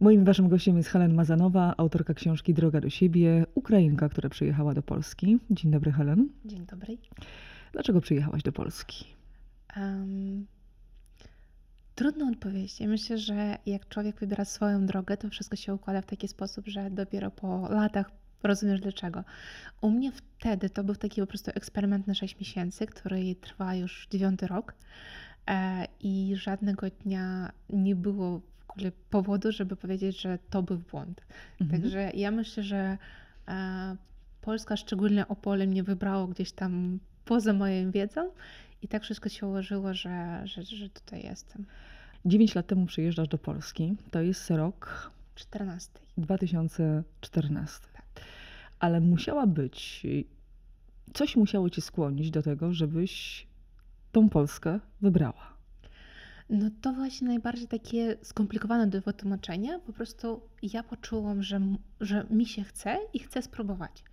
Moim waszym gościem jest Helen Mazanowa, autorka książki Droga do siebie, Ukrainka, która przyjechała do Polski. Dzień dobry, Helen. Dzień dobry. Dlaczego przyjechałaś do Polski? Um, trudno odpowiedzieć. Ja myślę, że jak człowiek wybiera swoją drogę, to wszystko się układa w taki sposób, że dopiero po latach rozumiesz dlaczego. U mnie wtedy to był taki po prostu eksperyment na 6 miesięcy, który trwa już dziewiąty rok e, i żadnego dnia nie było powodu, żeby powiedzieć, że to był błąd. Mhm. Także ja myślę, że e, Polska, szczególnie Opole, mnie wybrało gdzieś tam poza moją wiedzą i tak wszystko się ułożyło, że, że, że tutaj jestem. 9 lat temu przyjeżdżasz do Polski. To jest rok 14. 2014. Tak. Ale musiała być, coś musiało cię skłonić do tego, żebyś tą Polskę wybrała. No to właśnie najbardziej takie skomplikowane do wytłumaczenia. Po prostu ja poczułam, że, że mi się chce i chcę spróbować.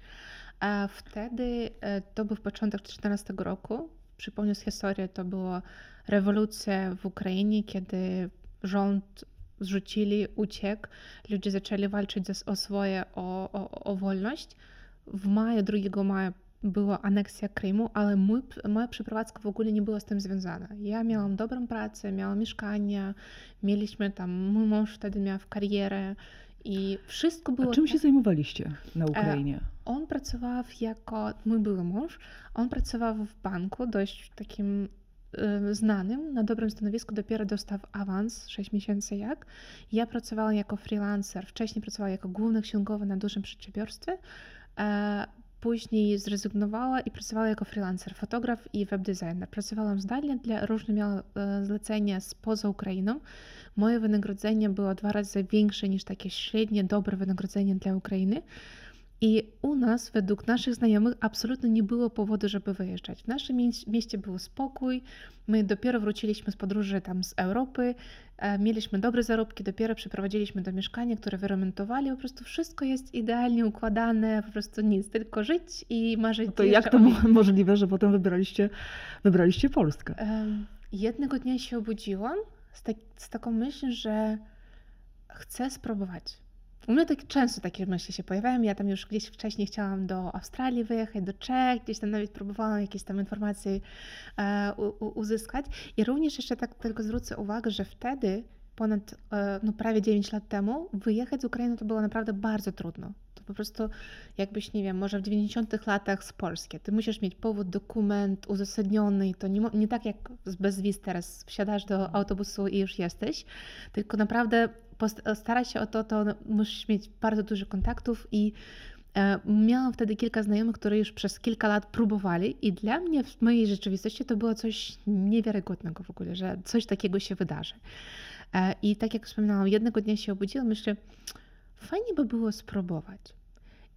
A wtedy e, to był początek 2014 roku. Przypomnę z historii, to była rewolucja w Ukrainie, kiedy rząd zrzucili, uciekł, ludzie zaczęli walczyć o swoje, o, o, o wolność. W maju, 2 maja była aneksja Krymu, ale mój, moja przeprowadzka w ogóle nie była z tym związana. Ja miałam dobrą pracę, miałam mieszkanie, mieliśmy tam, mój mąż wtedy miał karierę i wszystko było... A czym tak- się zajmowaliście na Ukrainie? on pracował jako, mój były mąż, on pracował w banku dość takim y, znanym, na dobrym stanowisku, dopiero dostał awans 6 miesięcy jak. Ja pracowałam jako freelancer, wcześniej pracowałam jako główny księgowy na dużym przedsiębiorstwie, e, później zrezygnowała i pracowała jako freelancer, fotograf i webdesigner. Pracowałam zdalnie, dla, różne miałam e, zlecenia spoza Ukrainą. Moje wynagrodzenie było dwa razy większe niż takie średnie, dobre wynagrodzenie dla Ukrainy. I u nas, według naszych znajomych, absolutnie nie było powodu, żeby wyjeżdżać. W naszym mieś- mieście był spokój. My dopiero wróciliśmy z podróży tam z Europy, e, mieliśmy dobre zarobki, dopiero przeprowadziliśmy do mieszkania, które wyremontowali. Po prostu wszystko jest idealnie układane, po prostu nic, tylko żyć i marzyć. No to jak to możliwe, że potem wybraliście, wybraliście Polskę? Em, Jednego dnia się obudziłam z, tak, z taką myślą, że chcę spróbować. U mnie tak często takie myśli się pojawiają. Ja tam już gdzieś wcześniej chciałam do Australii wyjechać, do Czech, gdzieś tam nawet próbowałam jakieś tam informacje e, u, uzyskać. I również jeszcze tak tylko zwrócę uwagę, że wtedy, ponad e, no prawie 9 lat temu, wyjechać z Ukrainy to było naprawdę bardzo trudno. To po prostu jakbyś, nie wiem, może w 90 latach z Polski. Ty musisz mieć powód, dokument uzasadniony i to nie, nie tak jak z- bez wiz teraz wsiadasz do autobusu i już jesteś, tylko naprawdę staraj się o to, to musisz mieć bardzo dużo kontaktów i e, miałam wtedy kilka znajomych, które już przez kilka lat próbowali i dla mnie w mojej rzeczywistości to było coś niewiarygodnego w ogóle, że coś takiego się wydarzy. E, I tak jak wspominałam, jednego dnia się obudziłam, myślę, fajnie by było spróbować.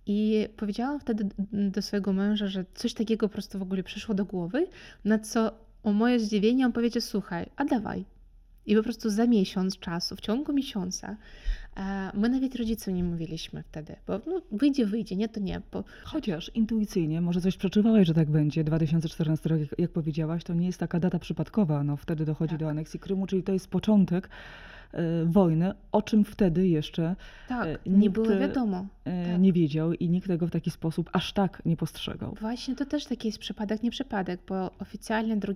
I powiedziałam wtedy do swojego męża, że coś takiego po prostu w ogóle przyszło do głowy, na co o moje zdziwienie on powiedział, słuchaj, a dawaj. I po prostu za miesiąc czasu, w ciągu miesiąca, my nawet rodzicom nie mówiliśmy wtedy, bo no, wyjdzie, wyjdzie, nie to nie, bo Chociaż intuicyjnie, może coś przeczuwałaś, że tak będzie. 2014 rok, jak, jak powiedziałaś, to nie jest taka data przypadkowa. No, wtedy dochodzi Tak. do aneksji Krymu, czyli to jest początek e, wojny, o czym wtedy jeszcze tak, E, nie nikt, było wiadomo. e, Tak. nie wiedział i nikt tego w taki sposób aż tak nie postrzegał. Właśnie to też taki jest przypadek, nie przypadek, bo oficjalnie 2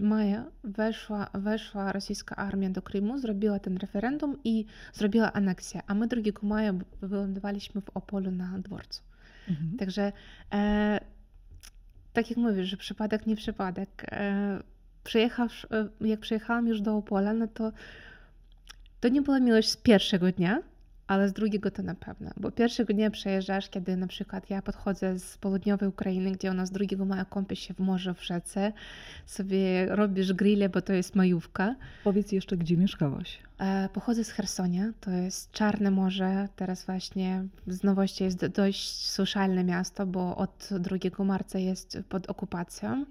maja weszła, weszła rosyjska armia do Krymu, zrobiła ten referendum i zrobiła aneksję, a my 2 maja wylądowaliśmy w Opolu na dworcu. Mhm. Także e, tak jak mówisz, że przypadek, nie przypadek. E, przyjechawsz, e, jak przyjechałam już do Opola, no to to nie była miłość z pierwszego dnia, ale z drugiego to na pewno. Bo pierwszego dnia przejeżdżasz, kiedy na przykład ja podchodzę z południowej Ukrainy, gdzie u nas 2 maja kąpiesz się w morzu, w rzece, sobie robisz grille, bo to jest majówka. Powiedz jeszcze, gdzie mieszkałaś. E, Pochodzę z Hersonia, to jest Czarne Morze. Teraz właśnie z nowości jest do- dość słyszalne miasto, bo od 2 marca jest pod okupacją.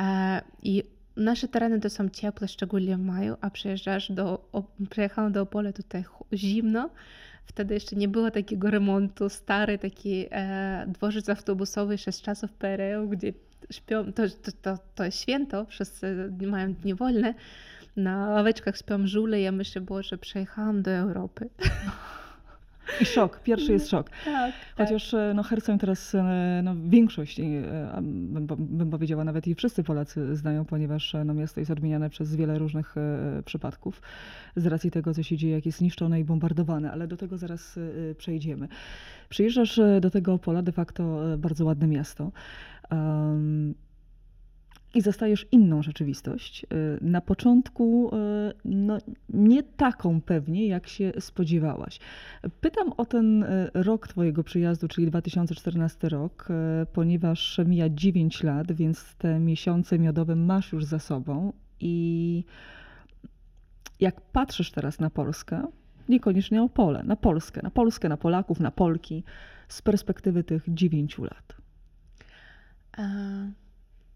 E, I nasze tereny to są ciepłe, szczególnie w maju, a przyjeżdżasz do, przyjechałam do Opola tutaj zimno. Wtedy jeszcze nie było takiego remontu, stary taki e, dworzec autobusowy jeszcze z czasów PRL, gdzie śpią, to, to, to, to jest święto, wszyscy mają dni wolne. na ławeczkach śpią żule, ja myślę: „Boże, przyjechałam do Europy”. I szok, pierwszy jest szok. Tak, tak. Chociaż, e, no, Herceń teraz, e, no, większość, e, bym bym powiedziała nawet i wszyscy Polacy znają, ponieważ, no, miasto jest odmieniane przez wiele różnych, przypadków z racji tego, co się dzieje, jak jest niszczone i bombardowane, ale do tego zaraz, przejdziemy. Przyjeżdżasz, do tego Opola, de facto, bardzo ładne miasto. I zastajesz inną rzeczywistość. Y, na początku y, no, nie taką pewnie, jak się spodziewałaś. Pytam o ten y, rok Twojego przyjazdu, czyli 2014 rok, ponieważ mija 9 lat, więc te miesiące miodowe masz już za sobą. I jak patrzysz teraz na Polskę, niekoniecznie o pole, na Polskę, na Polskę, na Polaków, na Polki, z perspektywy tych 9 lat.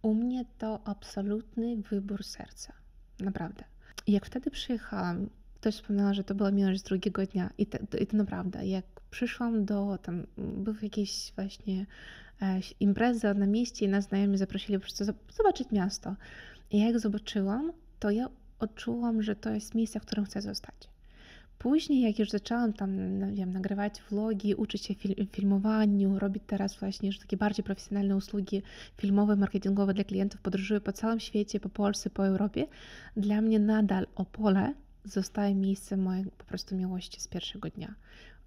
U mnie to absolutny wybór serca. Naprawdę. Jak wtedy przyjechałam, ktoś wspomniała, że to była miłość z drugiego dnia. I to, i to naprawdę. Jak przyszłam do, tam był jakieś właśnie e, impreza na mieście i nas znajomi zaprosili po prostu zobaczyć miasto. I jak zobaczyłam, to ja odczułam, że to jest miejsce, w którym chcę zostać. Później, jak już zaczęłam tam, no wiem, nagrywać vlogi, uczyć się fil filmowaniu, robić teraz właśnie już takie bardziej profesjonalne usługi filmowe, marketingowe dla klientów, podróżuję po całym świecie, po Polsce, po Europie, dla mnie nadal Opole zostaje miejscem mojej po prostu miłości z pierwszego dnia.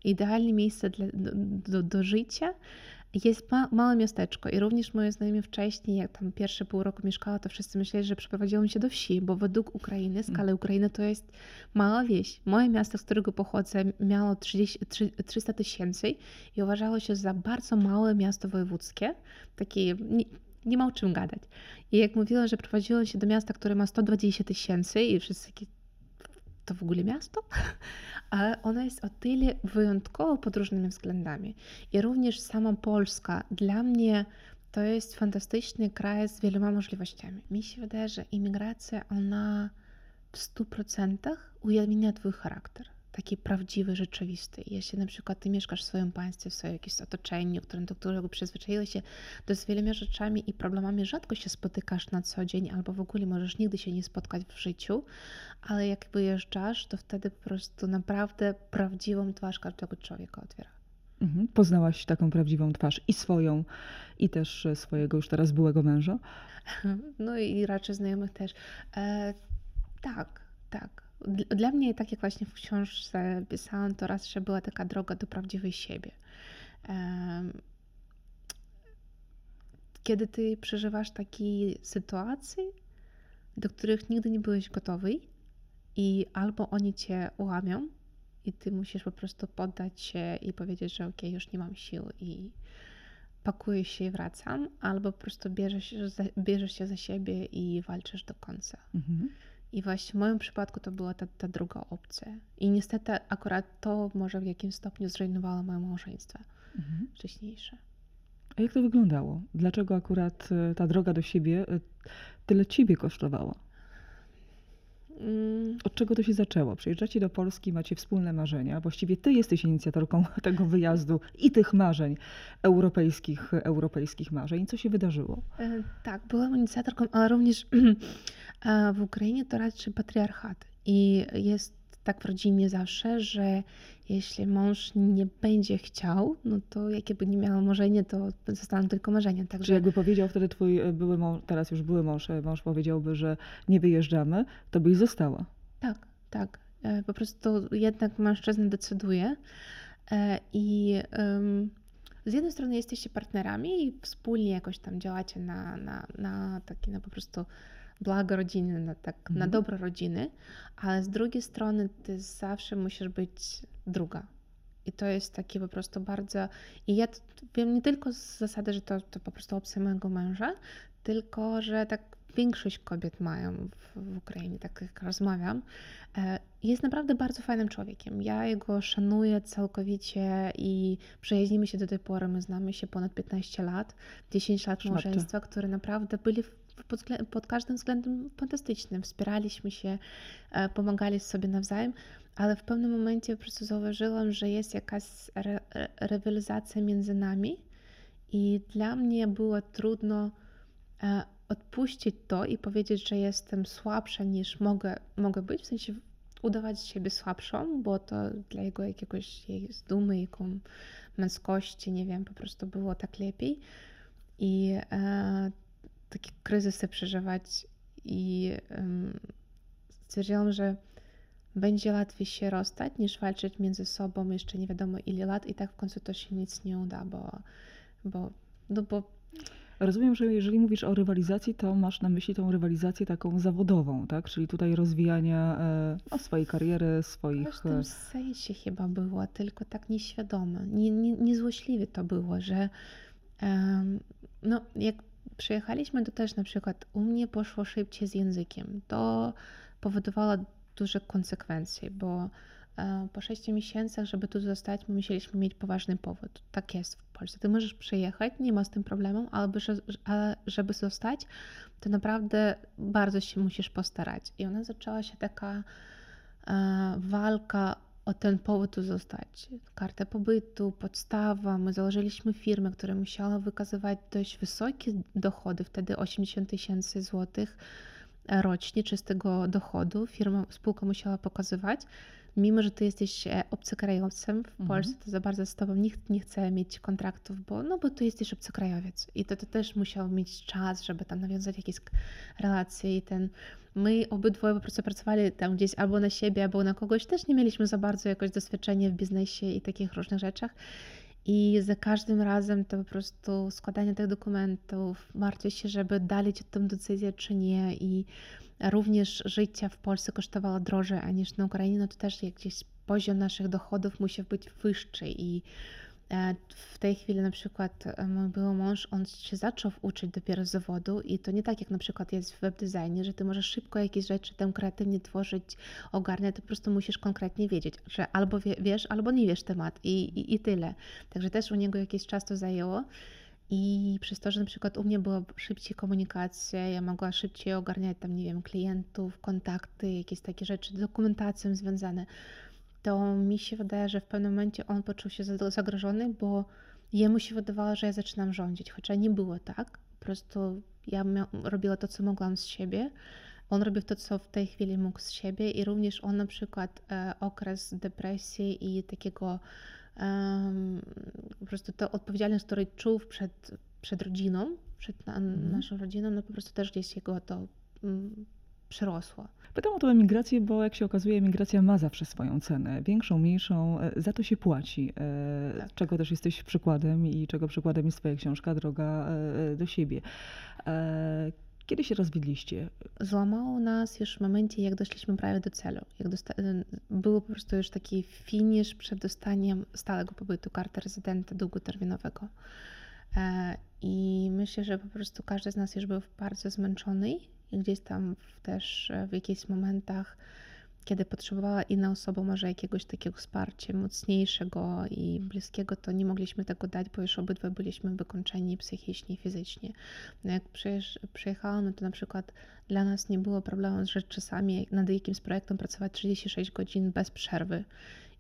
Idealne miejsce dla, do, do, do życia, jest ma, małe miasteczko i również moje znajomi wcześniej, jak tam pierwsze pół roku mieszkała, to wszyscy myśleli, że przeprowadziłam się do wsi, bo według Ukrainy, skala mm. Ukrainy to jest mała wieś. Moje miasto, z którego pochodzę, miało 30, 300 tysięcy i uważało się za bardzo małe miasto wojewódzkie, takie nie, nie ma o czym gadać. I jak mówiłam, że prowadziłam się do miasta, które ma 120 tysięcy i wszyscy takie, to w ogóle miasto? ale ona jest o tyle wyjątkowo pod różnymi względami. I również sama Polska dla mnie to jest fantastyczny kraj z wieloma możliwościami. Mi się wydaje, że imigracja, ona w 100% ujawnia Twój charakter taki prawdziwy, rzeczywisty. Jeśli na przykład ty mieszkasz w swoim państwie, w swoim jakimś otoczeniu, którym, do którego przyzwyczaiłeś się, to z wieloma rzeczami i problemami rzadko się spotykasz na co dzień, albo w ogóle możesz nigdy się nie spotkać w życiu, ale jak wyjeżdżasz, to wtedy po prostu naprawdę prawdziwą twarz każdego człowieka otwiera. Mhm. Poznałaś taką prawdziwą twarz i swoją, i też swojego już teraz byłego męża? No i raczej znajomych też. E, tak, tak. Dla mnie, tak jak właśnie w książce pisałam, to raz, że była taka droga do prawdziwej siebie. Kiedy ty przeżywasz takie sytuacje, do których nigdy nie byłeś gotowy, i albo oni cię łamią, i ty musisz po prostu poddać się i powiedzieć, że ok, już nie mam sił i pakuję się i wracam, albo po prostu bierzesz, bierzesz się za siebie i walczysz do końca. Mhm. I właśnie w moim przypadku to była ta, ta druga opcja. I niestety akurat to może w jakimś stopniu zrujnowało moje małżeństwo mhm. wcześniejsze. A jak to wyglądało? Dlaczego akurat e, ta droga do siebie e, tyle ciebie kosztowała? Od czego to się zaczęło? Przyjeżdżacie do Polski, macie wspólne marzenia. Właściwie ty jesteś inicjatorką tego wyjazdu i tych marzeń, europejskich, europejskich marzeń. Co się wydarzyło? E, tak, byłam inicjatorką, ale również w Ukrainie to raczej patriarchat. I jest tak w rodzinie zawsze, że jeśli mąż nie będzie chciał, no to jakie by nie miało marzenie, to zostaną tylko marzenia. Także... Czy jakby powiedział wtedy twój e, były mąż, teraz już były mąż, e, mąż powiedziałby, że nie wyjeżdżamy, to byś została. Tak, tak. E, po prostu jednak mężczyzna decyduje i z jednej strony jesteście partnerami i wspólnie jakoś tam działacie na, na, na takie na po prostu blago rodziny, na, tak, mhm. na dobro rodziny, ale z drugiej strony ty zawsze musisz być druga. I to jest takie po prostu bardzo. I ja wiem nie tylko z zasady, że to, to po prostu opcja mojego męża, tylko że tak większość kobiet mają w, w Ukrainie, tak jak rozmawiam. E, jest naprawdę bardzo fajnym człowiekiem. Ja jego szanuję całkowicie i przyjaźnimy się do tej pory. My znamy się ponad 15 lat, 10 lat małżeństwa, które naprawdę byli pod, pod każdym względem fantastycznym. Wspieraliśmy się, e, pomagali sobie nawzajem, ale w pewnym momencie po prostu zauważyłam, że jest jakaś re, rywalizacja między nami i dla mnie było trudno e, odpuścić to i powiedzieć, że jestem słabsza niż mogę, mogę być, w sensie udawać siebie słabszą, bo to dla jego jakiegoś jej dumy, jaką męskości, nie wiem, po prostu było tak lepiej. I e, takie kryzysy przeżywać i e, stwierdziłam, że będzie łatwiej się rozstać niż walczyć między sobą jeszcze nie wiadomo ile lat i tak w końcu to się nic nie uda, bo, bo, no bo Rozumiem, że jeżeli mówisz o rywalizacji, to masz na myśli tą rywalizację taką zawodową, tak? Czyli tutaj rozwijania e, no, swojej kariery, w swoich... każdym e, sensie chyba było, tylko tak nieświadome, nie, nie, niezłośliwie to było, że em, no jak przyjechaliśmy, to też na przykład u mnie poszło szybciej z językiem. To powodowało duże konsekwencje, bo e, po 6 miesiącach, żeby tu zostać, my musieliśmy mieć poważny powód. Tak jest w Polsce. Ty możesz przyjechać, nie ma z tym problemu, ale że- ale żeby zostać, to naprawdę bardzo się musisz postarać. I ona zaczęła się taka e, walka ten powód tu zostać. Kartę pobytu, podstawa. My założyliśmy firmę, która musiała wykazywać dość wysokie dochody, wtedy 80 tysięcy złotych rocznie czystego dochodu. Firma, spółka musiała pokazywać. Mimo, że ty jesteś e, obcokrajowcem w Mhm. Polsce, to za bardzo z tobą nikt nie chce mieć kontraktów, bo, no, bo ty jesteś obcokrajowiec. I to, to też musiał mieć czas, żeby tam nawiązać jakieś relacje. I ten, my obydwoje po prostu pracowali tam gdzieś albo na siebie, albo na kogoś. Też nie mieliśmy za bardzo jakoś doświadczenia w biznesie i takich różnych rzeczach. I za każdym razem to po prostu składanie tych dokumentów, martwię się, żeby dali ci tę decyzję czy nie. I również życie w Polsce kosztowało drożej aniż na Ukrainie, no to też gdzieś poziom naszych dochodów musi być wyższy. I w tej chwili na przykład e, mój były mąż, on się zaczął uczyć dopiero z zawodu i to nie tak jak na przykład jest w webdesignie, że ty możesz szybko jakieś rzeczy tam kreatywnie tworzyć, ogarniać, to po prostu musisz konkretnie wiedzieć, że albo wie, wiesz, albo nie wiesz temat i, i, i tyle. Także też u niego jakiś czas to zajęło. I przez to, że na przykład u mnie była szybciej komunikacja, ja mogła szybciej ogarniać tam, nie wiem, klientów, kontakty, jakieś takie rzeczy, dokumentacją związane, to mi się wydaje, że w pewnym momencie on poczuł się za- zagrożony, bo jemu się wydawało, że ja zaczynam rządzić, chociaż nie było tak. Po prostu ja robiła to, co mogłam z siebie. On robił to, co w tej chwili mógł z siebie i również on na przykład e, okres depresji i takiego em, po prostu to odpowiedzialność, której czuł przed, przed rodziną, przed na, Mhm. naszą rodziną, no po prostu też gdzieś jego to przerosło. Pytam o tą emigrację, bo jak się okazuje, emigracja ma zawsze swoją cenę. Większą, mniejszą, e, za to się płaci. e, Tak. Czego też jesteś przykładem i czego przykładem jest twoja książka Droga e, do siebie. Kiedy się rozwiedliście? Złamało nas już w momencie, jak doszliśmy prawie do celu. Jak dosta- był po prostu już taki finisz przed dostaniem stałego pobytu, karty rezydenta długoterminowego. I myślę, że po prostu każdy z nas już był bardzo zmęczony i gdzieś tam też e, w jakichś momentach, kiedy potrzebowała inna osoba może jakiegoś takiego wsparcia mocniejszego i bliskiego, to nie mogliśmy tego dać, bo już obydwaj byliśmy wykończeni psychicznie i fizycznie. No jak przyjechałam, no to na przykład dla nas nie było problemu, że czasami nad jakimś projektem pracować 36 godzin bez przerwy.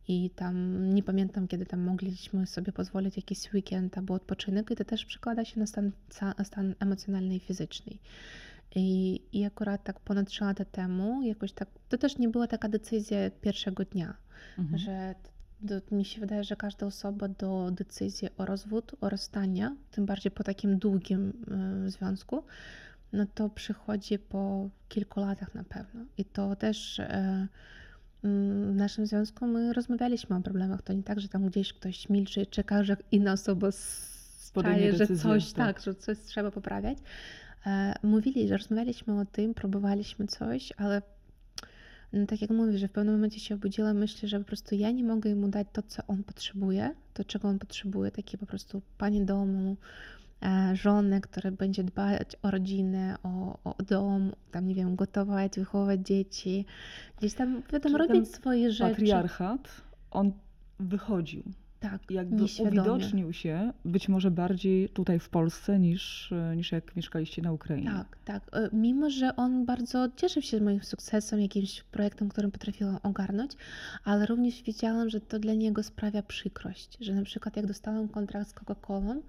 I tam nie pamiętam, kiedy tam mogliśmy sobie pozwolić jakiś weekend albo odpoczynek, i to też przekłada się na stan, stan emocjonalny i fizyczny. I, I akurat tak ponad 3 lata temu, jakoś tak, to też nie była taka decyzja pierwszego dnia, Mhm. że to, mi się wydaje, że każda osoba do decyzji o rozwód, o rozstania, tym bardziej po takim długim y, związku, no to przychodzi po kilku latach na pewno. I to też e, mm, w naszym związku my rozmawialiśmy o problemach. To nie tak, że tam gdzieś ktoś milczy i czeka, że inna osoba sprawi, że coś tak. tak, że coś trzeba poprawiać. E, Mówili, że rozmawialiśmy o tym, próbowaliśmy coś, ale no, tak jak mówię, że w pewnym momencie się obudziłam, myślę, że po prostu ja nie mogę mu dać to, co on potrzebuje, to, czego on potrzebuje, takie po prostu pani domu, e, żonę, która będzie dbać o rodzinę, o, o dom, tam nie wiem, gotować, wychowywać dzieci, gdzieś tam, wiadomo, robić swoje rzeczy. Patriarchat, on wychodził. Tak, Jakby nieświadomie. uwidocznił się być może bardziej tutaj w Polsce niż, niż jak mieszkaliście na Ukrainie. Tak, tak. E, Mimo, że on bardzo cieszył się moim sukcesem, jakimś projektem, którym potrafiłam ogarnąć, ale również widziałam, że to dla niego sprawia przykrość. Że na przykład jak dostałam kontrakt z Coca-Colą,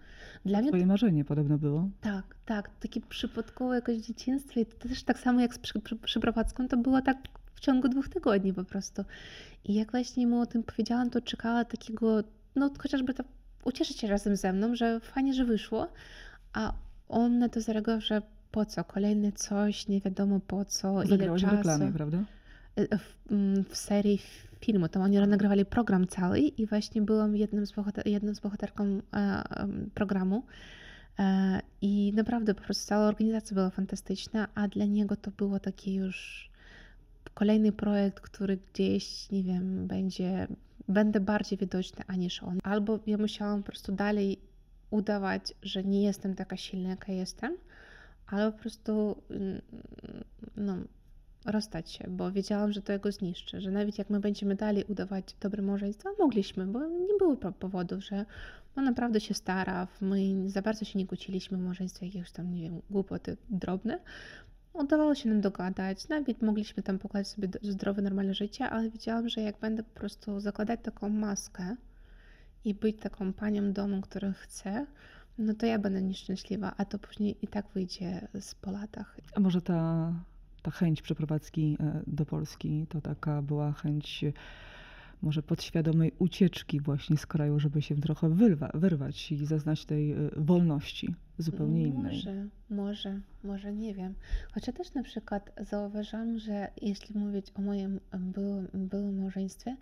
dla mnie to Twoje marzenie podobno było. tak, tak, takie przypadkowe jakoś w dzieciństwie i to też tak samo jak z przy, przy, przyprowadzką, to było tak w ciągu dwóch tygodni po prostu. I jak właśnie mu o tym powiedziałam, to czekała takiego, no chociażby to ucieszyć się razem ze mną, że fajnie, że wyszło, a on na to zareagował, że po co, kolejne coś, nie wiadomo po co, ile Zagrałaś w czasu. reklamie, prawda? E, W, mm, w serii filmu, tam oni nagrywali program cały i właśnie byłam jednym z, bohater, jedną z bohaterką e, programu. E, I naprawdę po prostu cała organizacja była fantastyczna, a dla niego to było taki już kolejny projekt, który gdzieś, nie wiem, będzie, będę bardziej widoczny aniż on. Albo ja musiałam po prostu dalej udawać, że nie jestem taka silna, jaka jestem, albo po prostu mm, no, rozstać się, bo wiedziałam, że to jego zniszczy, że nawet jak my będziemy dalej udawać dobre małżeństwo, mogliśmy, bo nie było po- powodów, że on naprawdę się stara, my za bardzo się nie kłóciliśmy w małżeństwie, jakieś tam, nie wiem, głupoty drobne. Udawało się nam dogadać, nawet mogliśmy tam pokładać sobie zdrowe, normalne życie, ale wiedziałam, że jak będę po prostu zakładać taką maskę i być taką panią domu, która chce, no to ja będę nieszczęśliwa, a to później i tak wyjdzie z po latach. A może ta, ta chęć przeprowadzki e, do Polski to taka była chęć e, może podświadomej ucieczki właśnie z kraju, żeby się trochę wyrwa, wyrwać i zaznać tej e, wolności zupełnie innej. Może, może, może nie wiem. Chociaż też na przykład zauważam, że jeśli mówić o moim byłym, byłym małżeństwie,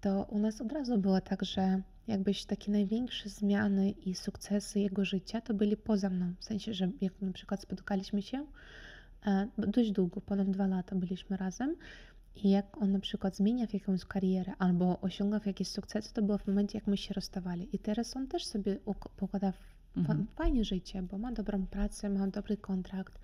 to u nas od razu było tak, że jakbyś takie największe zmiany i sukcesy jego życia to byli poza mną. W sensie, że jak na przykład spotkaliśmy się e, dość długo, ponad dwa lata byliśmy razem i jak on na przykład zmienia w jakąś karierę albo osiąga jakieś sukcesy, to było w momencie, jak my się rozstawali. I teraz on też sobie pokłada Mhm. fajnie życie, bo ma dobrą pracę, ma dobry kontrakt,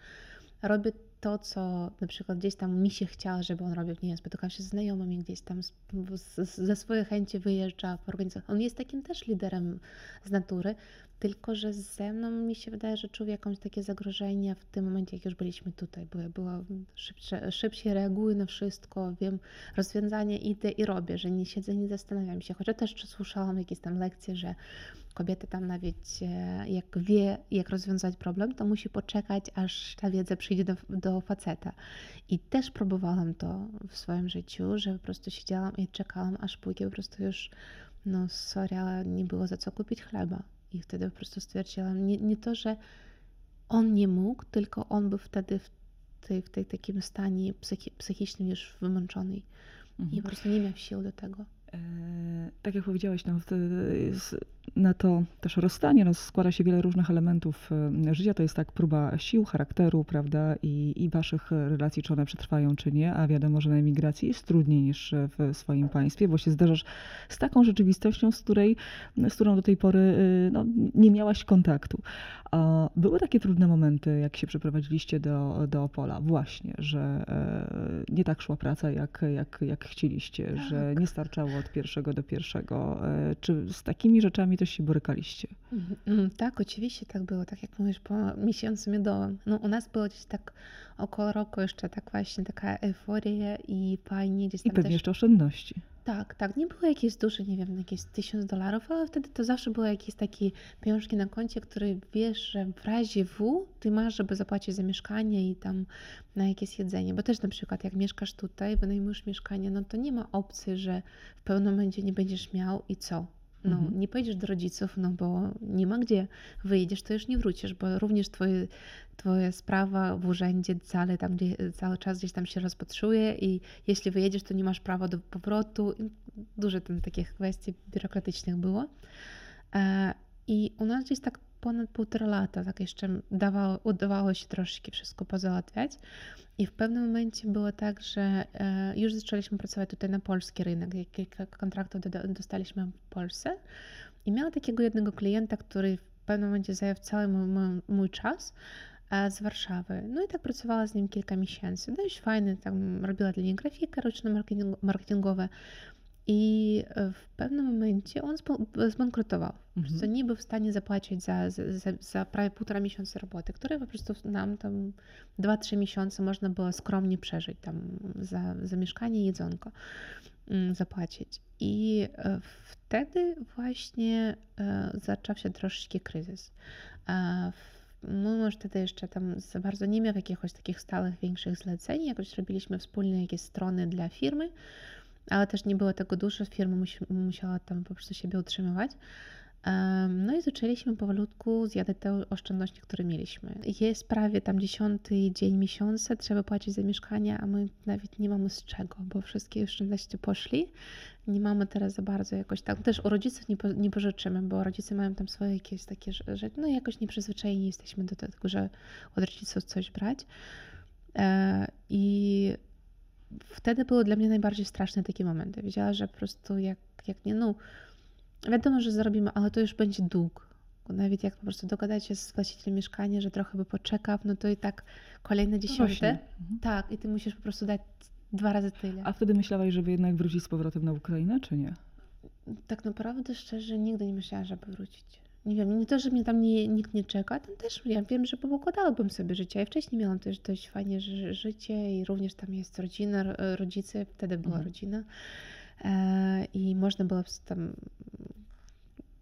robi to, co na przykład gdzieś tam mi się chciało, żeby on robił, nie wiem, spotykam się z znajomymi gdzieś tam, z, z, ze swojej chęci wyjeżdża w. On jest takim też liderem z natury, tylko że ze mną mi się wydaje, że czuł jakieś takie zagrożenie w tym momencie, jak już byliśmy tutaj, bo ja była szybsze, szybciej reaguję na wszystko, wiem rozwiązanie, idę i robię, że nie siedzę, nie zastanawiam się, chociaż też słyszałam jakieś tam lekcje, że kobieta tam nawet e, jak wie, jak rozwiązać problem, to musi poczekać, aż ta wiedza przyjdzie do, do faceta. I też próbowałam to w swoim życiu, że po prostu siedziałam i czekałam, aż pójdzie po prostu już, no sorry, ale nie było za co kupić chleba. I wtedy po prostu stwierdziłam, nie, nie to, że on nie mógł, tylko on był wtedy w tej, w tej takim stanie psychi, psychicznym już wymęczony Mhm. i po prostu nie miał sił do tego. E, Tak jak powiedziałaś, no, na to też rozstanie no, składa się wiele różnych elementów e, życia. To jest tak próba sił, charakteru, prawda, i, i waszych relacji, czy one przetrwają, czy nie. A wiadomo, że na emigracji jest trudniej niż w swoim państwie, bo się zderzasz z taką rzeczywistością, z, której, z którą do tej pory y, no, nie miałaś kontaktu. Były takie trudne momenty, jak się przeprowadziliście do, do Opola, właśnie, że e, nie tak szła praca, jak, jak, jak chcieliście, że Tak. nie starczało od pierwszego do pierwszego. E, Czy z takimi rzeczami też się borykaliście? Mhm, mhm, Tak, oczywiście tak było, tak jak mówisz, po miesiącu miodowym. No, u nas było gdzieś tak około roku jeszcze tak właśnie taka euforia i fajnie gdzieś I tam pewnie też. jeszcze oszczędności. Tak, tak, nie było jakieś duże, nie wiem, jakieś tysiąc dolarów, ale wtedy to zawsze były jakieś takie pieniążki na koncie, które wiesz, że w razie W ty masz, żeby zapłacić za mieszkanie i tam na jakieś jedzenie. Bo też na przykład jak mieszkasz tutaj, wynajmujesz mieszkanie, no to nie ma opcji, że w pewnym momencie nie będziesz miał i co? No, Mhm. nie pojedziesz do rodziców, no bo nie ma gdzie. Wyjedziesz, to już nie wrócisz, bo również twoje, twoja sprawa w urzędzie cały, tam, gdzie, cały czas gdzieś tam się rozpatruje i jeśli wyjedziesz, to nie masz prawa do powrotu. Dużo tam takich kwestii biurokratycznych było. E, I u nas gdzieś tak ponad półtora lata tak jeszcze dawało, udawało się troszeczkę wszystko pozałatwiać. I w pewnym momencie było tak, że e, już zaczęliśmy pracować tutaj na polski rynek. Kilka kontraktów dostaliśmy w Polsce. I miałam takiego jednego klienta, który w pewnym momencie zajął cały mój, mój, czas e, z Warszawy. No i tak pracowała z nim kilka miesięcy. Dość fajny, tam robiła dla niego grafikę roczne marketing- marketingowe. I e, w pewnym momencie on zbankrutował. Mhm. nie był w stanie zapłacić za, za, za, prawie półtora miesiąca roboty, które po prostu nam tam 2-3 miesiące można było skromnie przeżyć tam za, za mieszkanie i jedzonko mm, zapłacić. I e, wtedy właśnie e, zaczął się troszeczkę kryzys. E, w- Mimo, że wtedy jeszcze tam za bardzo nie miał jakiegoś takich stałych, większych zleceń, jakoś robiliśmy wspólne jakieś strony dla firmy, ale też nie było tego dużo, firma musi, musiała tam po prostu siebie utrzymywać. No i zaczęliśmy powolutku zjadać te oszczędności, które mieliśmy. Jest prawie tam dziesiąty dzień miesiąca, trzeba płacić za mieszkanie, a my nawet nie mamy z czego, bo wszystkie oszczędności poszli. Nie mamy teraz za bardzo jakoś tak. Też u rodziców nie, po, nie pożyczymy, bo rodzice mają tam swoje jakieś takie rzeczy. No jakoś nieprzyzwyczajeni jesteśmy do tego, że od rodziców coś brać. E, I wtedy były dla mnie najbardziej straszne takie momenty. Wiedziała, że po prostu jak, jak nie, no wiadomo, że zarobimy, ale to już będzie dług. Nawet jak po prostu dogadać się z właścicielem mieszkania, że trochę by poczekał, no to i tak kolejne No dziesiąte. Mhm. tak, i ty musisz po prostu dać dwa razy tyle. A wtedy myślałaś, żeby jednak wrócić z powrotem na Ukrainę, czy nie? Tak naprawdę szczerze nigdy nie myślałam, żeby wrócić. Nie wiem, nie to, że mnie tam nie, nikt nie czeka, tam też ja wiem, że poukładałabym sobie życie. Ja wcześniej miałam też dość fajnie ży- życie i również tam jest rodzina, ro- rodzice, wtedy była Mhm. rodzina. E, I można było tam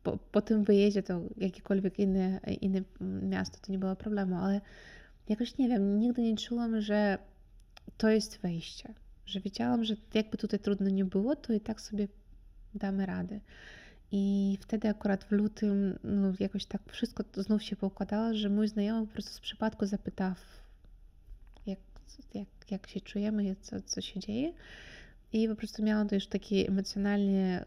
po, po tym wyjeździe to jakiekolwiek inne, inne miasto to nie było problemu, ale jakoś nie wiem, nigdy nie czułam, że to jest wejście. Że wiedziałam, że jakby tutaj trudno nie było, to i tak sobie damy radę. I wtedy akurat w lutym no, jakoś tak wszystko znów się poukładało, że mój znajomy po prostu z przypadku zapytał, jak, jak, jak się czujemy, co, co się dzieje. I po prostu miałam to już takie emocjonalnie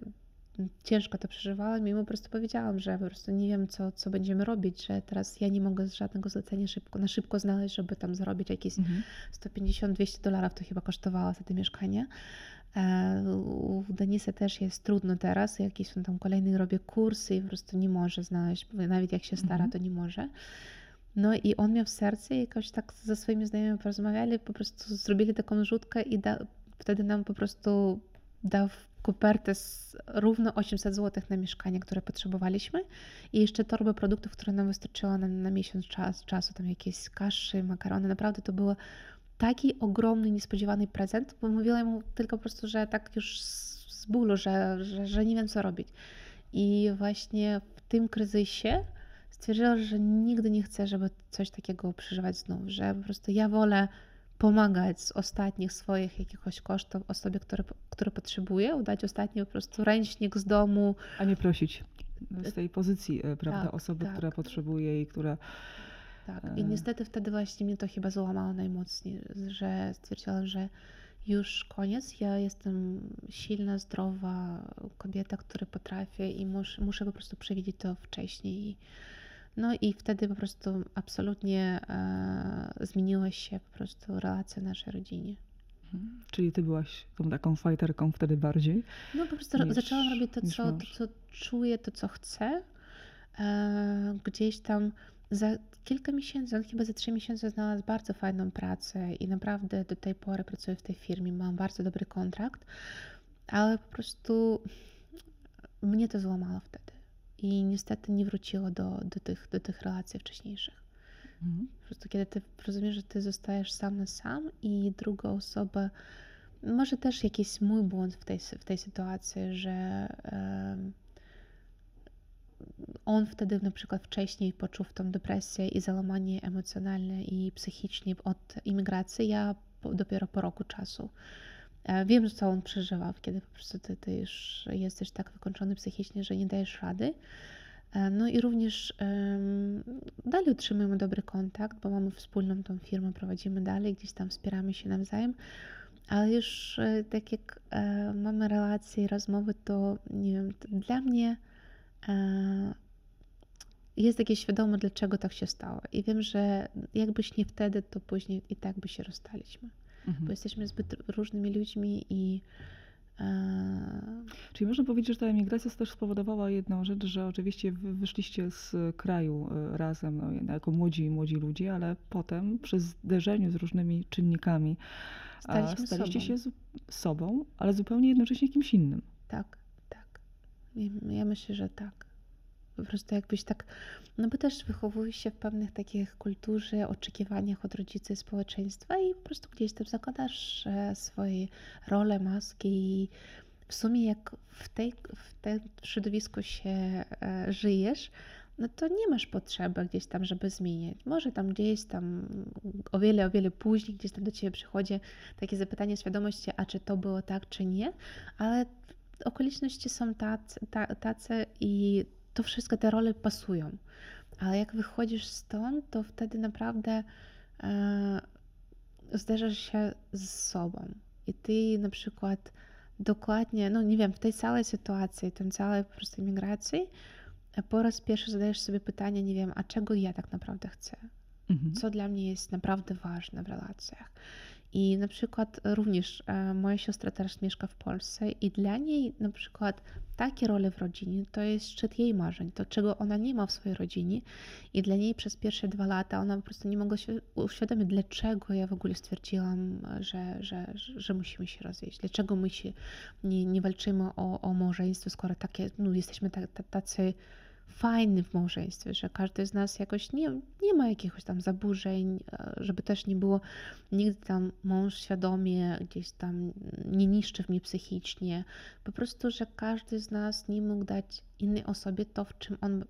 ciężko to przeżywałam i mu po prostu powiedziałam, że po prostu nie wiem, co, co będziemy robić, że teraz ja nie mogę żadnego zlecenia szybko, na szybko znaleźć, żeby tam zarobić jakieś Mhm. 150-200 dolarów to chyba kosztowało za to mieszkanie. E, U Denisa też jest trudno teraz, jakieś tam kolejne robię kursy i po prostu nie może znaleźć, nawet jak się stara, Mhm. to nie może. No i on miał w sercu i jakoś tak ze swoimi znajomymi porozmawiali, po prostu zrobili taką rzutkę i da, wtedy nam po prostu dał kopertę z równo 800 zł na mieszkanie, które potrzebowaliśmy i jeszcze torbę produktów, które nam wystarczyło na, na miesiąc czas, czasu, tam jakieś kaszy, makarony, naprawdę to było taki ogromny, niespodziewany prezent, bo mówiłam mu tylko po prostu, że tak już z bólu, że, że, że nie wiem co robić. I właśnie w tym kryzysie stwierdziłam, że nigdy nie chcę, żeby coś takiego przeżywać znów, że po prostu ja wolę pomagać z ostatnich swoich jakiegoś kosztów osobie, która, która potrzebuje, udać ostatni po prostu ręcznik z domu. A nie prosić z tej pozycji, e, prawda, Tak, osoby, tak. która potrzebuje i która... Tak. I niestety wtedy właśnie mnie to chyba złamało najmocniej, że stwierdziłam, że już koniec, ja jestem silna, zdrowa kobieta, która potrafi i mus, muszę po prostu przewidzieć to wcześniej. No i wtedy po prostu absolutnie e, zmieniła się po prostu relacja naszej rodzinie. Mhm. Czyli ty byłaś tą taką fighterką wtedy bardziej. No po prostu Niż- zaczęłam robić to co, to, co czuję, to, co chcę. E, gdzieś tam za kilka miesięcy, on chyba za trzy miesiące znalazł bardzo fajną pracę i naprawdę do tej pory pracuję w tej firmie, mam bardzo dobry kontrakt, ale po prostu mnie to złamało wtedy. I niestety nie wróciło do, do, tych, do tych relacji wcześniejszych. Mhm. Po prostu kiedy ty rozumiesz, że ty zostajesz sam na sam i druga osoba, może też jakiś mój błąd w tej, w tej sytuacji, że em, on wtedy na przykład wcześniej poczuł tą depresję i załamanie emocjonalne i psychicznie od imigracji, ja dopiero po roku czasu. E, Wiem, co on przeżywał, kiedy po prostu ty, ty już jesteś tak wykończony psychicznie, że nie dajesz rady. E, No i również em, dalej utrzymujemy dobry kontakt, bo mamy wspólną tą firmę, prowadzimy dalej, gdzieś tam wspieramy się nawzajem, ale już e, tak jak e, mamy relacje i rozmowy, to nie wiem, dla mnie jest takie świadome, dlaczego tak się stało. I wiem, że jakbyś nie wtedy, to później i tak by się rozstaliśmy, Mhm. bo jesteśmy zbyt różnymi ludźmi i e, Czyli można powiedzieć, że ta emigracja też spowodowała jedną rzecz, że oczywiście wy wyszliście z kraju e, razem no, jako młodzi młodzi ludzie, ale potem przy zderzeniu z różnymi czynnikami staliśmy staliście sobą. się zu- sobą, ale zupełnie jednocześnie kimś innym. tak, tak. Ja myślę, że tak. Po prostu jakbyś tak, no bo też wychowujesz się w pewnych takich kulturze, oczekiwaniach od rodziców i społeczeństwa i po prostu gdzieś tam zakładasz e, swoje role, maski i w sumie jak w, tej, w tym środowisku się e, żyjesz, no to nie masz potrzeby gdzieś tam, żeby zmieniać. Może tam gdzieś tam o wiele, o wiele później gdzieś tam do ciebie przychodzi takie zapytanie świadomości, a czy to było tak, czy nie, ale okoliczności są tacy, ta- tacy i to wszystko te role pasują. Ale jak wychodzisz stąd, to wtedy naprawdę e, zderzasz się z sobą. I ty na przykład dokładnie, no nie wiem, w tej całej sytuacji, tej całej po prostu imigracji, e, po raz pierwszy zadajesz sobie pytanie, nie wiem, a czego ja tak naprawdę chcę? Mhm. Co dla mnie jest naprawdę ważne w relacjach? I na przykład również e, moja siostra teraz mieszka w Polsce i dla niej na przykład takie role w rodzinie to jest szczyt jej marzeń, to czego ona nie ma w swojej rodzinie i dla niej przez pierwsze dwa lata ona po prostu nie mogła się uświadomić, dlaczego ja w ogóle stwierdziłam, że, że, że musimy się rozwieść, dlaczego my się nie, nie walczymy o, o małżeństwo, skoro takie, no, jesteśmy ta- ta- tacy fajny w małżeństwie, że każdy z nas jakoś nie, nie ma jakiegoś tam zaburzeń, e, żeby też nie było nigdy tam mąż świadomie gdzieś tam nie niszczy mnie psychicznie. Po prostu, że każdy z nas nie mógł dać innej osobie to, w czym on,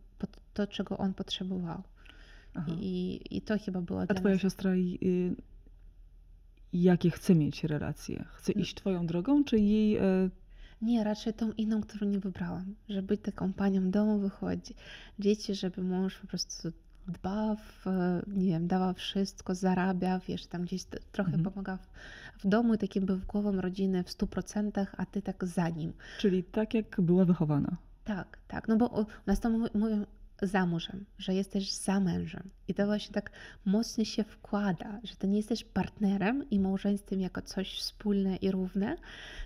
to czego on potrzebował. Aha. I, I to chyba było A twoja nas. siostra, i- y, jakie chce mieć relacje? Chce No. iść twoją drogą, czy jej... e, Nie, raczej tą inną, którą nie wybrałam. Żeby być taką panią domu wychodzi. Dzieci, żeby mąż po prostu dbał, w, nie wiem, dawał wszystko, zarabia, wiesz, tam gdzieś trochę Mhm. pomagał w, w domu i takim był głową rodziny w 100%, a ty tak za nim. Czyli tak, jak była wychowana. Tak, tak, no bo u nas to mówi- mówią za mężem, że jesteś za mężem. I to właśnie tak mocno się wkłada, że to nie jesteś partnerem i małżeństwem jako coś wspólne i równe,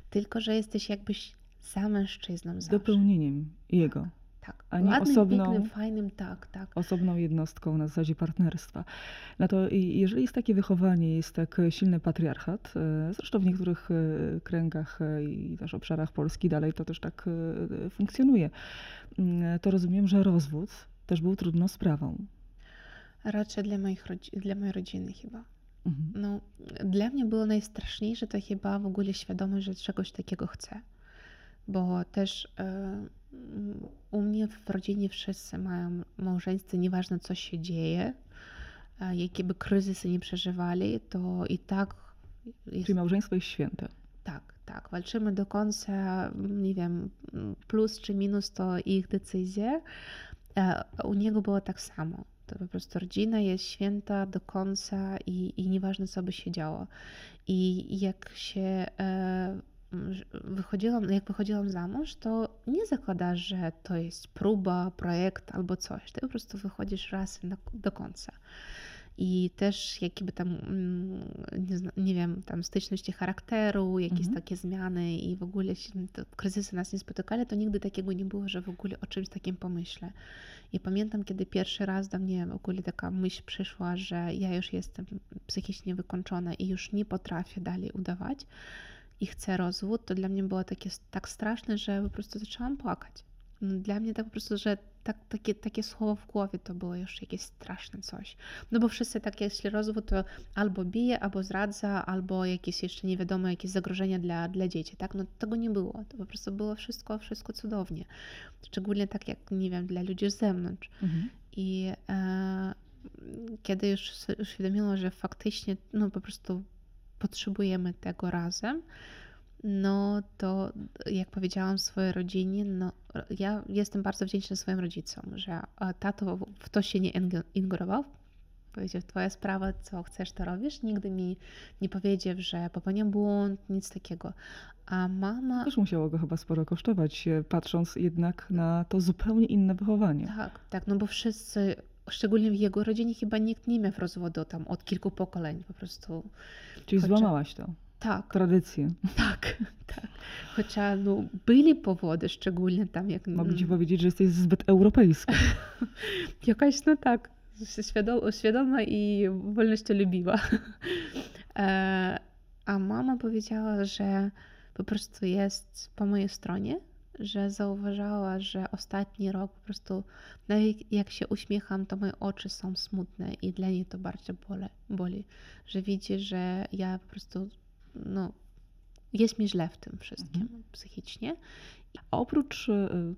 tylko że jesteś jakbyś za mężczyzną zawsze. Dopełnieniem jego. Tak, a nie ładnym, osobną- pięknym, fajnym, tak, tak. osobną jednostką na zasadzie partnerstwa. No to i- jeżeli jest takie wychowanie, jest tak silny patriarchat, e, zresztą w niektórych e, kręgach e, i też obszarach Polski dalej to też tak funkcjonuje, mm, to rozumiem, że rozwód też był trudną sprawą. Raczej dla, moich dla mojej rodziny chyba. Mhm. No, dla mnie było najstraszniejsze to chyba w ogóle świadomość, że czegoś takiego chcę. Bo też mm, u mnie w rodzinie wszyscy mają małżeństwo, nieważne co się dzieje, jakie by kryzysy nie przeżywali, to i tak jest Czyli małżeństwo jest święte. tak, tak. Walczymy do końca, nie wiem, plus czy minus to ich decyzje. E, U niego było tak samo. To po prostu rodzina jest święta do końca i, i nieważne co by się działo. I jak się e, wychodziłam, jak wychodziłam za mąż, to nie zakładasz, że to jest próba, projekt albo coś. Ty po prostu wychodzisz raz na, do końca. I też jakby tam, mm, nie, nie wiem, tam styczności charakteru, jakieś Mhm. takie zmiany i w ogóle się, to kryzysy nas nie spotykali, to nigdy takiego nie było, że w ogóle o czymś takim pomyślę. I pamiętam, kiedy pierwszy raz do mnie w ogóle taka myśl przyszła, że ja już jestem psychicznie wykończona i już nie potrafię dalej udawać i chcę rozwód, to dla mnie było takie, tak straszne, że po prostu zaczęłam płakać. No, Dla mnie tak po prostu, że tak, takie, takie słowo w głowie to było już jakieś straszne coś. No bo wszyscy tak, jeśli rozwód, to albo bije, albo zdradza, albo jakieś jeszcze nie wiadomo, jakieś zagrożenia dla, dla dzieci, tak? No tego nie było. To po prostu było wszystko, wszystko cudownie. Szczególnie tak jak, nie wiem, dla ludzi z zewnątrz. Mhm. I e, kiedy już uświadomiłam, że faktycznie no, po prostu potrzebujemy tego razem, no to jak powiedziałam swojej rodzinie, no ja jestem bardzo wdzięczna swoim rodzicom, że tato w to się nie inge- ingerował. Powiedział, twoja sprawa, co chcesz, to robisz. Nigdy mi nie powiedział, że popełniam błąd, nic takiego. A mama... Też musiało go chyba sporo kosztować, e, patrząc jednak na to zupełnie inne wychowanie. Tak, tak, no bo wszyscy, szczególnie w jego rodzinie, chyba nikt nie miał rozwodu tam od kilku pokoleń, po prostu. Czyli Chociaż- złamałaś to, Tak, tradycję. tak, tak. Chociaż no, byli powody, szczególnie tam jak... Mogę ci powiedzieć, że jesteś zbyt europejska. Jakaś, no tak, świadoma, świadoma i wolnościolubiwa. E, A mama powiedziała, że po prostu jest po mojej stronie, że zauważała, że ostatni rok po prostu, nawet jak się uśmiecham, to moje oczy są smutne i dla niej to bardzo bole, boli, że widzi, że ja po prostu, no, jest mi źle w tym wszystkim Mhm. psychicznie. Oprócz y,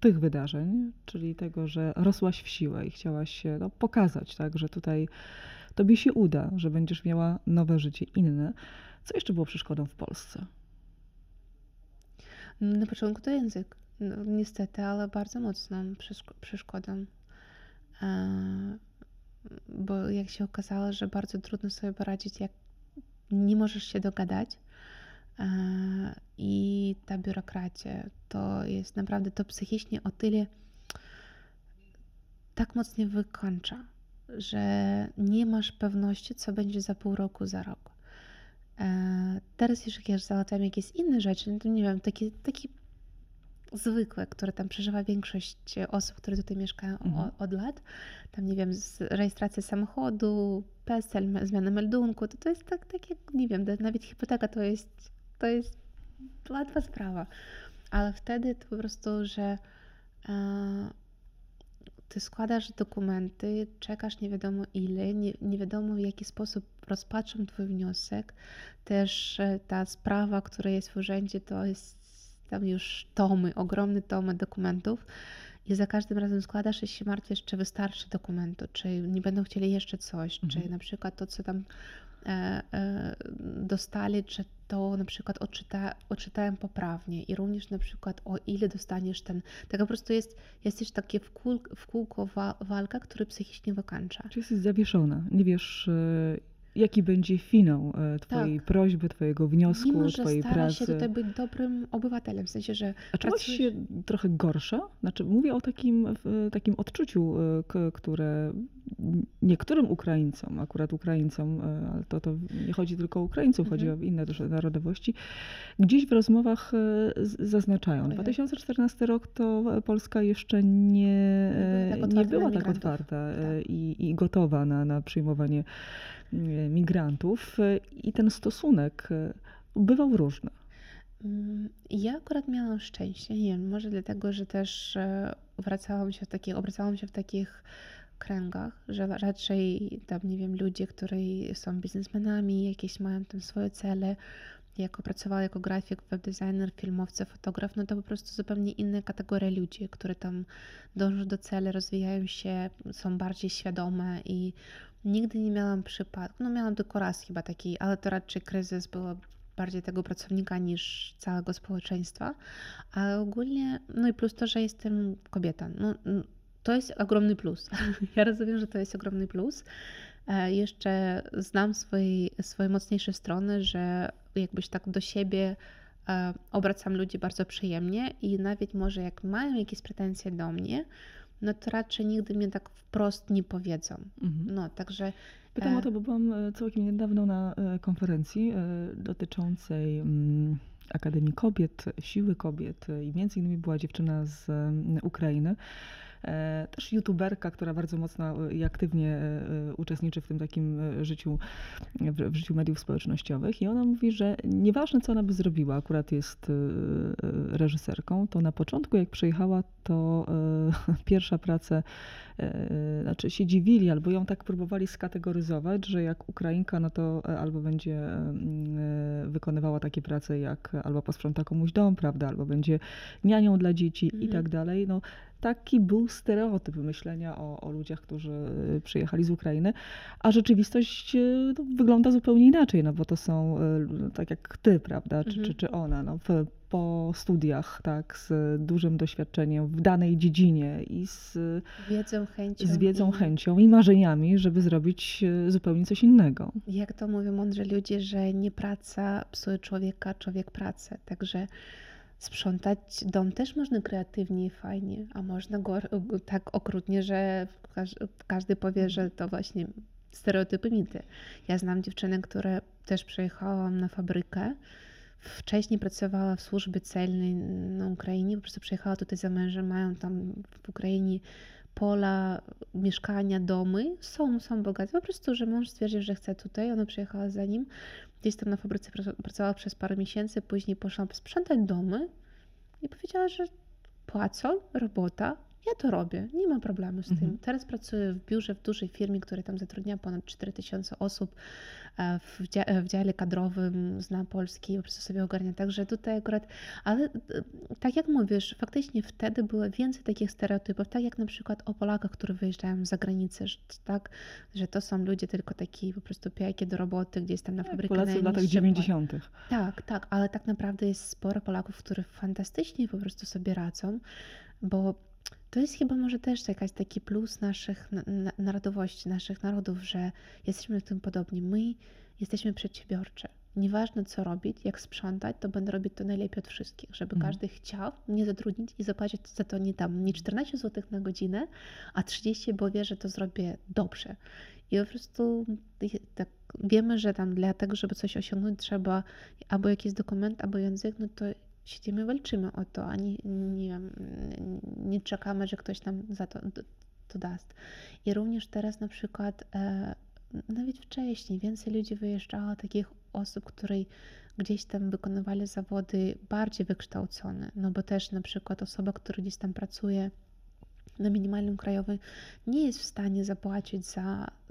tych wydarzeń, czyli tego, że rosłaś w siłę i chciałaś się no, pokazać, tak, że tutaj tobie się uda, że będziesz miała nowe życie inne, co jeszcze było przeszkodą w Polsce? Na początku to język, no, niestety, ale bardzo mocną przeszko- przeszkodą. E, bo jak się okazało, że bardzo trudno sobie poradzić, jak nie możesz się dogadać. E, I ta biurokracja to jest naprawdę to psychicznie o tyle tak mocno wykończa, że nie masz pewności, co będzie za pół roku, za rok. E, teraz już jak ja załatwiam jakieś inne rzeczy, no to nie wiem, takie, takie zwykłe, które tam przeżywa większość osób, które tutaj mieszkają Mhm. od lat, tam nie wiem, z rejestracja samochodu, PESEL, zmiana meldunku, to, to jest tak, tak jak, nie wiem, nawet hipoteka to jest, to jest łatwa sprawa, ale wtedy to po prostu, że e, ty składasz dokumenty, czekasz nie wiadomo ile, nie, nie wiadomo w jaki sposób rozpatrzą twój wniosek. Też e, ta sprawa, która jest w urzędzie, to jest tam już tomy, ogromne tomy dokumentów. I za każdym razem składasz i się martwisz, czy wystarczy dokumentu, czy nie będą chcieli jeszcze coś, czy Mhm. na przykład to, co tam dostali, czy to na przykład odczyta, odczytałem poprawnie i również na przykład o ile dostaniesz ten, tak po prostu jest, jest też takie w, w kółko wa, walka, który psychicznie wykańcza. Czy jesteś zawieszona? Nie wiesz, y, jaki będzie finał y, twojej Tak. prośby, twojego wniosku, Mimo, że twojej starasz się pracy. tutaj być dobrym obywatelem, w sensie, że A czułaś pracujesz- się trochę gorsza? Znaczy, mówię o takim, takim odczuciu, k- które niektórym Ukraińcom, akurat Ukraińcom, y, ale to, to nie chodzi tylko o Ukraińców, chodzi Mhm. o inne też narodowości, gdzieś w rozmowach zaznaczają. Ojej. 2014 rok to Polska jeszcze nie, Nie była tak nie otwarta była na tak otwarta Tak. i, i gotowa na, na przyjmowanie migrantów. Y, I ten stosunek y, bywał różny. Mm, Ja akurat miałam szczęście, nie wiem, może dlatego, że też e, wracałam się w takich, obracałam się w takich kręgach, że raczej tam, nie wiem, ludzie, którzy są biznesmenami, jakieś mają tam swoje cele, jako pracowała jako grafik, webdesigner, filmowca, fotograf, no to po prostu zupełnie inne kategorie ludzi, które tam dążą do celu, rozwijają się, są bardziej świadome i nigdy nie miałam przypadku, no miałam tylko raz chyba taki, ale to raczej kryzys było bardziej tego pracownika niż całego społeczeństwa, ale ogólnie, no i plus to, że jestem kobieta, no to jest ogromny plus. Ja rozumiem, że to jest ogromny plus. E, Jeszcze znam swoje, swoje mocniejsze strony, że jakbyś tak do siebie e, obracam ludzi bardzo przyjemnie i nawet może jak mają jakieś pretensje do mnie, no to raczej nigdy mnie tak wprost nie powiedzą. Mhm. No, także Pytam E. o to, bo byłam e, całkiem niedawno na e, konferencji e, dotyczącej mm, Akademii Kobiet, Siły Kobiet e, i między innymi była dziewczyna z Ukrainy. E, Też youtuberka, która bardzo mocno e, i aktywnie e, uczestniczy w tym takim życiu, w, życiu mediów społecznościowych. I ona mówi, że nieważne co ona by zrobiła, akurat jest reżyserką, to na początku jak przyjechała, to pierwsza praca znaczy się dziwili, albo ją tak próbowali skategoryzować, że jak Ukrainka, no to albo będzie wykonywała takie prace jak albo posprząta komuś dom, prawda, albo będzie nianią dla dzieci i Mhm. tak dalej. No, taki był stereotyp myślenia o, o ludziach, którzy e, przyjechali z Ukrainy, a rzeczywistość e, no, wygląda zupełnie inaczej, no bo to są l- tak jak ty, prawda, czy, Mhm. czy, czy ona, no, w, po studiach, tak, z dużym doświadczeniem w danej dziedzinie i z wiedzą, chęcią. z wiedzą, i- chęcią i marzeniami, żeby zrobić zupełnie coś innego. Jak to mówią mądrzy ludzie, że nie praca psuje człowieka, człowiek pracę. Także sprzątać dom też można kreatywnie i fajnie, a można go tak okrutnie, że każ- każdy powie, że to właśnie stereotypy, mity. Ja znam dziewczynę, która też przyjechała na fabrykę. Wcześniej pracowała w służbie celnej na Ukrainie, po prostu przyjechała tutaj za mężem, mają tam w Ukrainie pola, mieszkania, domy, są, są bogate. Po prostu, że mąż stwierdził, że chce tutaj, ona przyjechała za nim, gdzieś tam na fabryce prac- pracowała przez parę miesięcy, później poszła sprzątać domy i powiedziała, że płacą, robota, ja to robię, nie ma problemu z tym. Mhm. Teraz pracuję w biurze w dużej firmie, która tam zatrudnia ponad 4000 osób e, w, dzia- e, w dziale kadrowym, zna polski i po prostu sobie ogarnia. Także tutaj akurat, ale e, tak jak mówisz, faktycznie wtedy było więcej takich stereotypów, tak jak na przykład o Polakach, którzy wyjeżdżają za granicę, że, tak, że to są ludzie tylko taki po prostu pijaki do roboty, gdzieś tam na Tak, fabrykę Polacy w latach najniższym płac- 90. tak, tak, ale tak naprawdę jest sporo Polaków, którzy fantastycznie po prostu sobie radzą, bo to jest chyba może też jakaś taki plus naszych na- na- narodowości, naszych narodów, że jesteśmy w tym podobni. My jesteśmy przedsiębiorczy. Nieważne co robić, jak sprzątać, to będę robić to najlepiej od wszystkich, żeby Mhm. każdy chciał mnie zatrudnić i zapłacić za to nie tam nie 14 zł na godzinę, a 30, bo wie, że to zrobię dobrze. I po prostu tak wiemy, że tam dla tego, żeby coś osiągnąć, trzeba albo jakiś dokument, albo język, no to siedzimy, walczymy o to, a nie, nie, wiem, nie czekamy, że ktoś nam za to, to daст. I również teraz na przykład, e, nawet wcześniej, więcej ludzi wyjeżdżało, takich osób, które gdzieś tam wykonywali zawody bardziej wykształcone, no bo też na przykład osoba, która gdzieś tam pracuje na minimalnym krajowym nie jest w stanie zapłacić za, za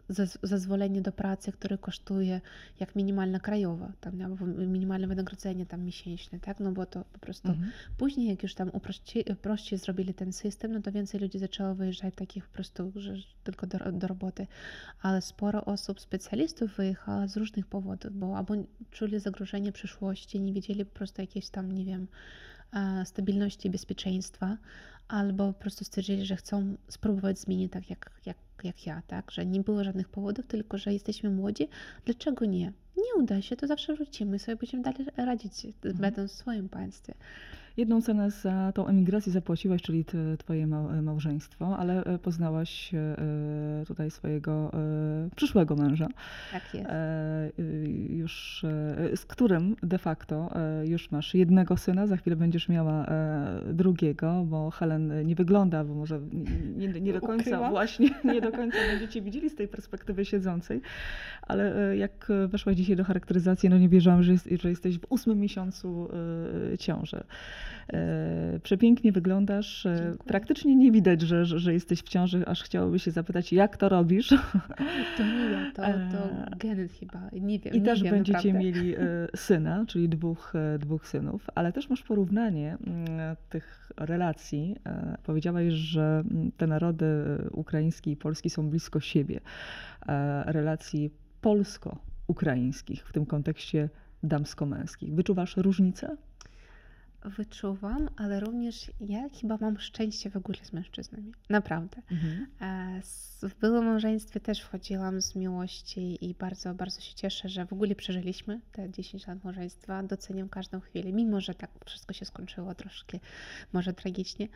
zezwolenie do pracy, które kosztuje jak minimalna krajowa, tam albo minimalne wynagrodzenie tam miesięczne, tak? No bo to po prostu Mhm. później jak już tam uprości, prościej zrobili ten system, no to więcej ludzi zaczęło wyjeżdżać takich po prostu, że tylko do, do roboty, ale sporo osób, specjalistów wyjechało z różnych powodów, bo albo czuli zagrożenie przyszłości, nie wiedzieli po prostu jakiejś tam, nie wiem, e, stabilności i bezpieczeństwa, albo po prostu stwierdzili, że chcą spróbować zmienić tak jak, jak, jak ja, tak? Że nie było żadnych powodów, tylko że jesteśmy młodzi. Dlaczego nie? Nie uda się, to zawsze wrócimy, sobie będziemy dalej radzić, będąc w swoim państwie. Jedną cenę za tą emigrację zapłaciłaś, czyli ty, twoje mał- małżeństwo, ale e, poznałaś e, tutaj swojego e, przyszłego męża, Tak jest. e, już, e, z którym de facto e, już masz jednego syna, za chwilę będziesz miała e, drugiego, bo Helen nie wygląda, bo może nie, nie, do końca Ukryłam. właśnie, nie do końca będziecie widzieli z tej perspektywy siedzącej, ale e, jak weszłaś dzisiaj do charakteryzacji, no nie wierzyłam, że, jest, że jesteś w ósmym miesiącu e, ciąży. E, Przepięknie wyglądasz. e, Dziękuję. Praktycznie nie widać, że, że, jesteś w ciąży, aż chciałoby się zapytać, jak to robisz. To nie ja, to, to Eee, geny chyba, nie wiem, I nie też wiem będziecie naprawdę. mieli e, syna, czyli dwóch, e, dwóch synów, ale też masz porównanie mm, tych relacji. E, Powiedziałaś, że mm, te narody e, ukraiński i polski są blisko siebie. E, Relacji polsko-ukraińskich w tym kontekście damsko-męskich. Wyczuwasz różnicę? Wyczuwam, ale również ja chyba mam szczęście w ogóle z mężczyznami. Naprawdę. Mhm. E, W byłym małżeństwie też wchodziłam z miłości i bardzo, bardzo się cieszę, że w ogóle przeżyliśmy te 10 lat małżeństwa. Doceniam każdą chwilę, mimo że tak wszystko się skończyło troszkę może tragicznie.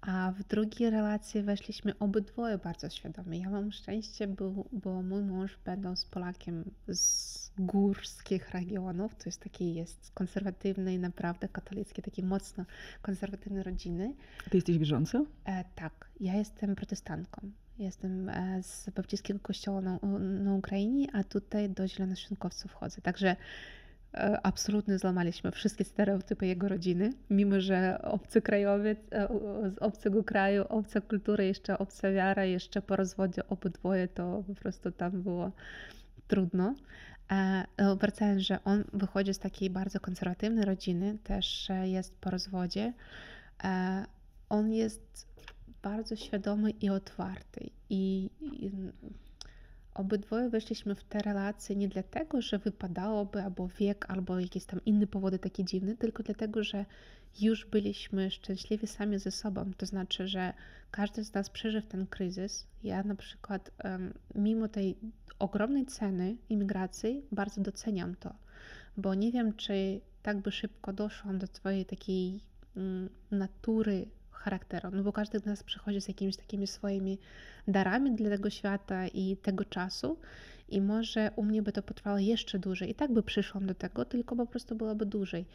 A w drugiej relacji weszliśmy obydwoje bardzo świadomie. Ja mam szczęście, bo, bo mój mąż, będąc Polakiem z górskich regionów, to jest taki jest konserwatywny, naprawdę katolicki, taki mocno konserwatywny rodziny, Ty jesteś wierząca? E, tak, ja jestem protestantką. Jestem e, z baptijskiego kościoła na, na Ukrainie, a tutaj do zielonoświątkowców chodzę. Także e, absolutnie złamaliśmy wszystkie stereotypy jego rodziny, mimo że obcy krajowiec, e, z obcego kraju, obca kultura, jeszcze obca wiara, jeszcze po rozwodzie obydwoje, to po prostu tam było trudno. E, no, Wracając, że on wychodzi z takiej bardzo konserwatywnej rodziny, też e, jest po rozwodzie. E, On jest bardzo świadomy i otwarty. I, i obydwoje weszliśmy w te relacje nie dlatego, że wypadałoby albo wiek, albo jakieś tam inne powody takie dziwne, tylko dlatego, że już byliśmy szczęśliwi sami ze sobą. To znaczy, że każdy z nas przeżył ten kryzys. Ja na przykład, mimo tej ogromnej ceny imigracji, bardzo doceniam to, bo nie wiem, czy tak by szybko doszłam do swojej takiej mm, natury charakteru, no bo każdy z nas przychodzi z jakimiś takimi swoimi darami dla tego świata i tego czasu. I może u mnie by to potrwało jeszcze dłużej. I tak by przyszłam do tego, tylko po prostu byłoby dłużej.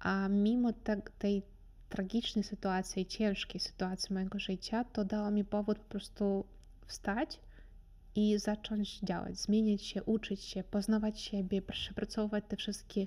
A mimo te, tej tragicznej sytuacji, ciężkiej sytuacji mojego życia, to dało mi powód po prostu wstać i zacząć działać, zmieniać się, uczyć się, poznawać siebie, przepracować te wszystkie